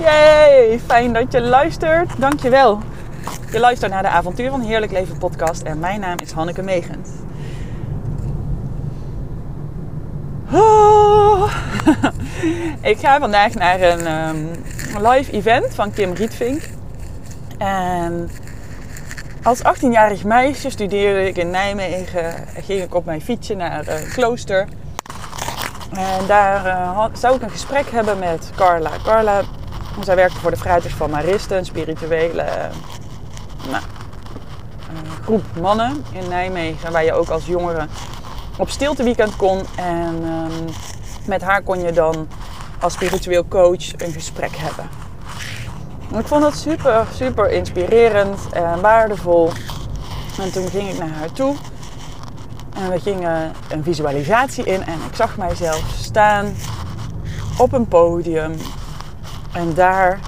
Yay, fijn dat je luistert. Dankjewel. Je luistert naar de Avontuur van Heerlijk Leven podcast en mijn naam is Hanneke Megens. Oh. ik ga vandaag naar een um, live event van Kim Rietvink. En als 18-jarig meisje studeerde ik in Nijmegen. Ging ik op mijn fietsje naar een klooster. En daar had, zou ik een gesprek hebben met Carla. Carla, zij werkte voor de Fruiters van Maristen, een spirituele nou, een groep mannen in Nijmegen. Waar je ook als jongere op stilteweekend kon. En um, met haar kon je dan als spiritueel coach een gesprek hebben. ik vond dat super, super inspirerend en waardevol. En toen ging ik naar haar toe. En we gingen een visualisatie in en ik zag mijzelf staan op een podium. En daar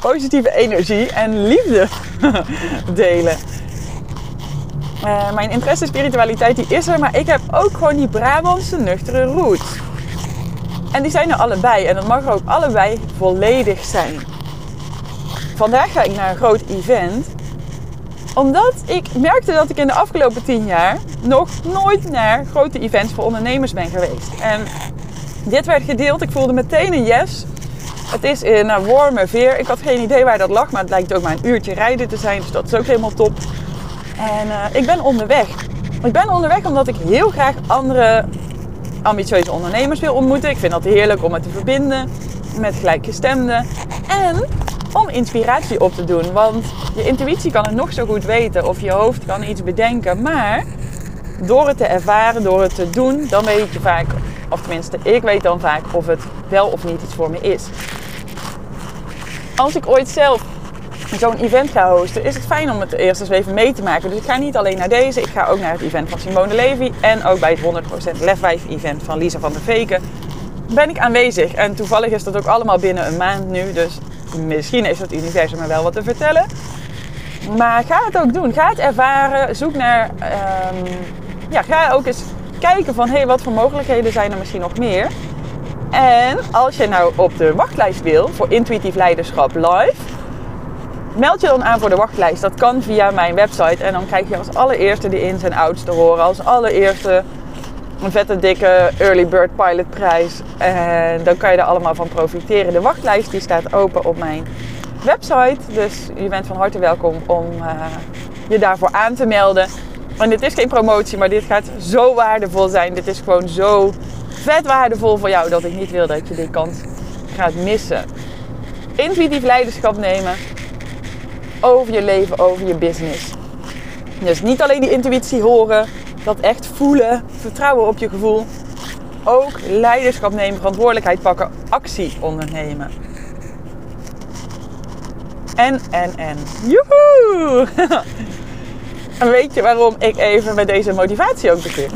positieve energie en liefde delen. Uh, mijn interesse in spiritualiteit die is er, maar ik heb ook gewoon die Brabantse nuchtere roots. En die zijn er allebei en dat mag ook allebei volledig zijn. Vandaag ga ik naar een groot event omdat ik merkte dat ik in de afgelopen tien jaar nog nooit naar grote events voor ondernemers ben geweest. En dit werd gedeeld. Ik voelde meteen een yes. Het is in een warme veer. Ik had geen idee waar dat lag, maar het lijkt ook maar een uurtje rijden te zijn. Dus dat is ook helemaal top. En uh, ik ben onderweg. Ik ben onderweg omdat ik heel graag andere ambitieuze ondernemers wil ontmoeten. Ik vind dat heerlijk om het te verbinden met gelijkgestemden. En om inspiratie op te doen. Want je intuïtie kan het nog zo goed weten of je hoofd kan iets bedenken. Maar door het te ervaren, door het te doen, dan weet je vaak, of tenminste ik weet dan vaak of het wel of niet iets voor me is. Als ik ooit zelf zo'n event ga hosten, is het fijn om het eerst eens even mee te maken. Dus ik ga niet alleen naar deze, ik ga ook naar het event van Simone Levy en ook bij het 100% Lefwijf event van Lisa van der Veken ben ik aanwezig. En toevallig is dat ook allemaal binnen een maand nu, dus misschien heeft het universum me wel wat te vertellen. Maar ga het ook doen. Ga het ervaren. Zoek naar. Um, ja, ga ook eens kijken van hé, hey, wat voor mogelijkheden zijn er misschien nog meer. En als je nou op de wachtlijst wil voor intuïtief leiderschap live, meld je dan aan voor de wachtlijst. Dat kan via mijn website. En dan krijg je als allereerste de ins en outs te horen. Als allereerste een vette dikke early bird pilot prijs. En dan kan je er allemaal van profiteren. De wachtlijst die staat open op mijn website. Dus je bent van harte welkom om uh, je daarvoor aan te melden. En dit is geen promotie, maar dit gaat zo waardevol zijn. Dit is gewoon zo vet waardevol voor jou dat ik niet wil dat je dit kans gaat missen. Intuïtief leiderschap nemen over je leven, over je business. Dus niet alleen die intuïtie horen, dat echt voelen, vertrouwen op je gevoel. Ook leiderschap nemen, verantwoordelijkheid pakken, actie ondernemen. En, en, en. Joehoe! en weet je waarom ik even met deze motivatie ook begin?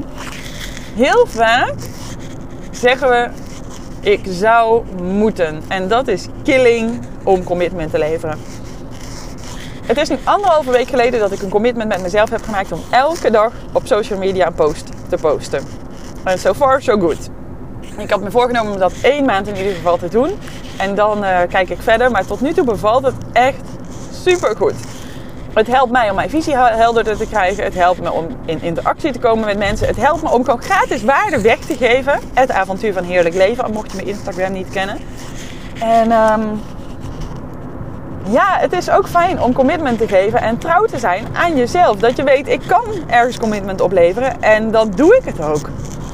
Heel vaak zeggen we, ik zou moeten. En dat is killing om commitment te leveren. Het is nu anderhalve week geleden dat ik een commitment met mezelf heb gemaakt om elke dag op social media een post te posten. En so far, so good. Ik had me voorgenomen om dat één maand in ieder geval te doen. En dan uh, kijk ik verder. Maar tot nu toe bevalt het echt super goed. Het helpt mij om mijn visie helderder te krijgen. Het helpt me om in interactie te komen met mensen. Het helpt me om gewoon gratis waarde weg te geven. Het avontuur van heerlijk leven, mocht je mijn Instagram niet kennen. En um, ja, het is ook fijn om commitment te geven en trouw te zijn aan jezelf. Dat je weet, ik kan ergens commitment opleveren en dan doe ik het ook.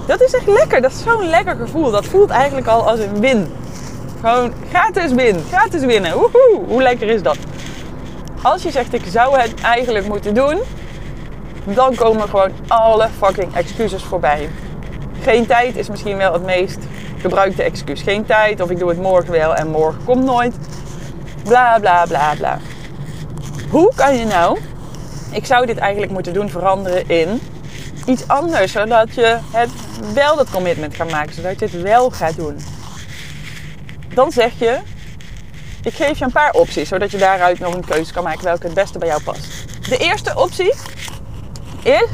Dat is echt lekker. Dat is zo'n lekker gevoel. Dat voelt eigenlijk al als een win. Gewoon gratis win. Gratis winnen. Woehoe. Hoe lekker is dat? Als je zegt, ik zou het eigenlijk moeten doen, dan komen gewoon alle fucking excuses voorbij. Geen tijd is misschien wel het meest gebruikte excuus. Geen tijd of ik doe het morgen wel en morgen komt nooit. Bla bla bla bla. Hoe kan je nou, ik zou dit eigenlijk moeten doen, veranderen in iets anders, zodat je het wel dat commitment gaat maken, zodat je het wel gaat doen. Dan zeg je, ik geef je een paar opties, zodat je daaruit nog een keuze kan maken welke het beste bij jou past. De eerste optie is,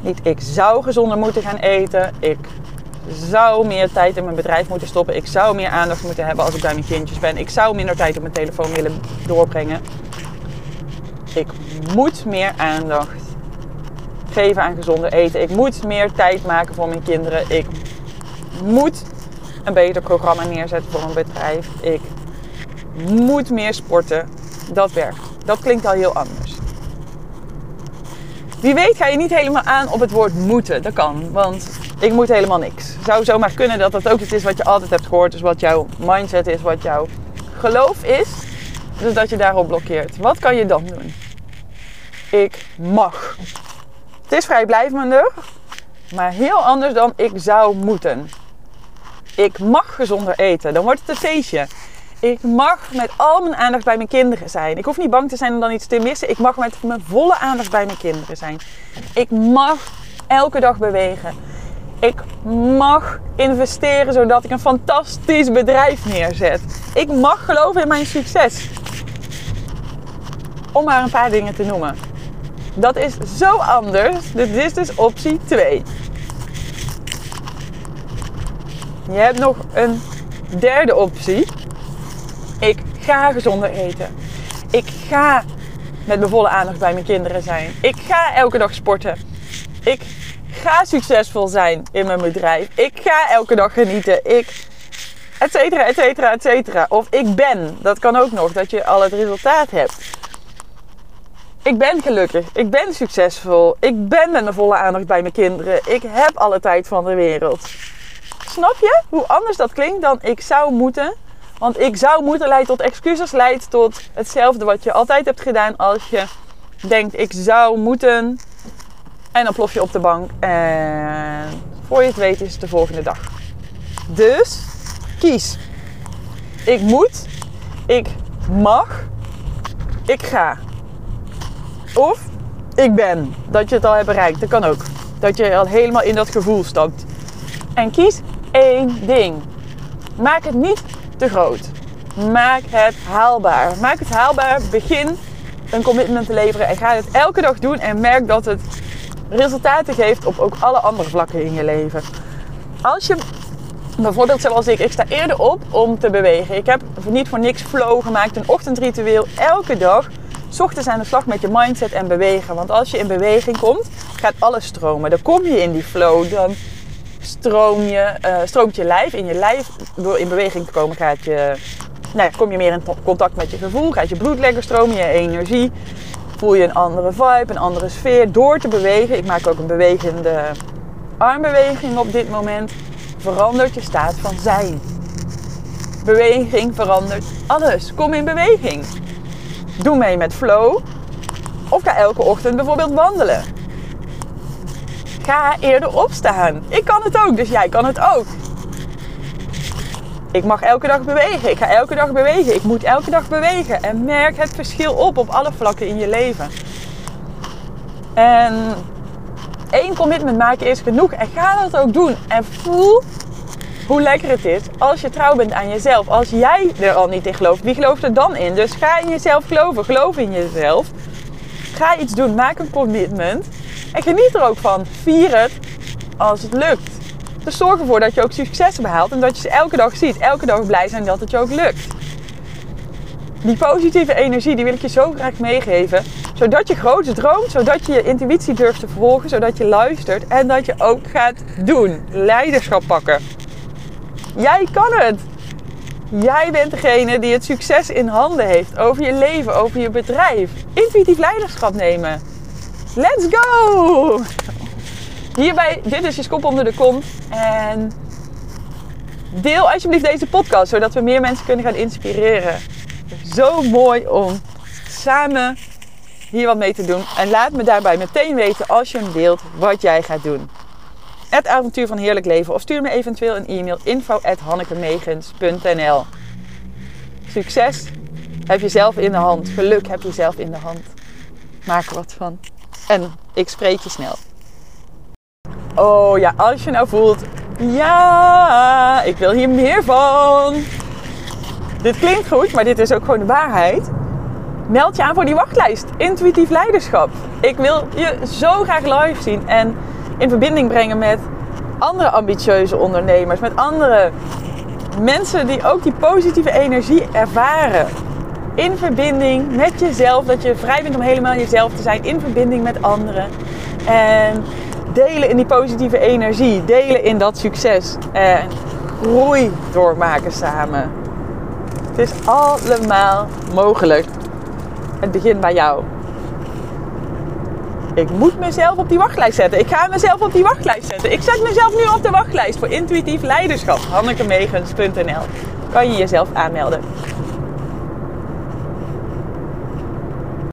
niet ik zou gezonder moeten gaan eten, ik zou meer tijd in mijn bedrijf moeten stoppen. Ik zou meer aandacht moeten hebben als ik bij mijn kindjes ben. Ik zou minder tijd op mijn telefoon willen doorbrengen. Ik moet meer aandacht geven aan gezonder eten. Ik moet meer tijd maken voor mijn kinderen. Ik moet een beter programma neerzetten voor mijn bedrijf. Ik moet meer sporten. Dat werkt. Dat klinkt al heel anders. Wie weet ga je niet helemaal aan op het woord moeten. Dat kan, want ik moet helemaal niks. Zou zomaar kunnen dat dat ook iets is wat je altijd hebt gehoord. Dus wat jouw mindset is, wat jouw geloof is. Dus dat je daarop blokkeert. Wat kan je dan doen? Ik mag. Het is vrijblijvender, maar heel anders dan ik zou moeten. Ik mag gezonder eten. Dan wordt het een feestje. Ik mag met al mijn aandacht bij mijn kinderen zijn. Ik hoef niet bang te zijn om dan iets te missen. Ik mag met mijn volle aandacht bij mijn kinderen zijn. Ik mag elke dag bewegen. Ik mag investeren zodat ik een fantastisch bedrijf neerzet. Ik mag geloven in mijn succes. Om maar een paar dingen te noemen. Dat is zo anders. Dit is dus optie 2. Je hebt nog een derde optie. Ik ga gezonder eten. Ik ga met mijn volle aandacht bij mijn kinderen zijn. Ik ga elke dag sporten. Ik ga succesvol zijn in mijn bedrijf. Ik ga elke dag genieten. Ik, et cetera, et cetera, et cetera. Of ik ben. Dat kan ook nog, dat je al het resultaat hebt. Ik ben gelukkig. Ik ben succesvol. Ik ben met mijn volle aandacht bij mijn kinderen. Ik heb alle tijd van de wereld. Snap je hoe anders dat klinkt dan ik zou moeten? Want ik zou moeten leidt tot excuses, leidt tot hetzelfde wat je altijd hebt gedaan als je denkt ik zou moeten. En dan plof je op de bank en voor je het weet is het de volgende dag. Dus kies. Ik moet, ik mag, ik ga. Of ik ben. Dat je het al hebt bereikt. Dat kan ook. Dat je al helemaal in dat gevoel stapt. En kies één ding. Maak het niet te groot. Maak het haalbaar. Maak het haalbaar. Begin een commitment te leveren en ga het elke dag doen en merk dat het resultaten geeft op ook alle andere vlakken in je leven. Als je bijvoorbeeld zoals ik, ik sta eerder op om te bewegen. Ik heb niet voor niks flow gemaakt, een ochtendritueel elke dag. Ochtends aan de slag met je mindset en bewegen. Want als je in beweging komt, gaat alles stromen. Dan kom je in die flow. Dan stroom je, uh, stroomt je lijf. In je lijf, door in beweging te komen, gaat je, nou kom je meer in contact met je gevoel. Gaat je bloed lekker stromen, je energie. Voel je een andere vibe, een andere sfeer door te bewegen. Ik maak ook een bewegende armbeweging op dit moment. Verandert je staat van zijn. Beweging verandert alles. Kom in beweging. Doe mee met flow. Of ga elke ochtend bijvoorbeeld wandelen. Ga eerder opstaan. Ik kan het ook, dus jij kan het ook. Ik mag elke dag bewegen. Ik ga elke dag bewegen. Ik moet elke dag bewegen. En merk het verschil op op alle vlakken in je leven. En één commitment maken is genoeg. En ga dat ook doen. En voel hoe lekker het is als je trouw bent aan jezelf. Als jij er al niet in gelooft, wie gelooft er dan in? Dus ga in jezelf geloven. Geloof in jezelf. Ga iets doen. Maak een commitment. En geniet er ook van. Vier het als het lukt. Dus zorg ervoor dat je ook successen behaalt en dat je ze elke dag ziet. Elke dag blij zijn dat het je ook lukt. Die positieve energie die wil ik je zo graag meegeven. Zodat je groot droomt, zodat je je intuïtie durft te volgen, zodat je luistert en dat je ook gaat doen. Leiderschap pakken. Jij kan het. Jij bent degene die het succes in handen heeft over je leven, over je bedrijf. Intuïtief leiderschap nemen. Let's go! Hierbij, dit is je skop onder de kont. En deel alsjeblieft deze podcast, zodat we meer mensen kunnen gaan inspireren. Zo mooi om samen hier wat mee te doen. En laat me daarbij meteen weten als je hem deelt wat jij gaat doen. Het avontuur van heerlijk leven. Of stuur me eventueel een e-mail info Succes heb je zelf in de hand. Geluk heb je zelf in de hand. Maak er wat van. En ik spreek je snel. Oh ja, als je nou voelt, ja, ik wil hier meer van. Dit klinkt goed, maar dit is ook gewoon de waarheid. Meld je aan voor die wachtlijst. Intuïtief leiderschap. Ik wil je zo graag live zien en in verbinding brengen met andere ambitieuze ondernemers, met andere mensen die ook die positieve energie ervaren. In verbinding met jezelf, dat je vrij bent om helemaal jezelf te zijn, in verbinding met anderen. En delen in die positieve energie, delen in dat succes. En groei doormaken samen. Het is allemaal mogelijk. Het begint bij jou. Ik moet mezelf op die wachtlijst zetten. Ik ga mezelf op die wachtlijst zetten. Ik zet mezelf nu op de wachtlijst voor intuïtief leiderschap. Hannekemegens.nl Kan je jezelf aanmelden.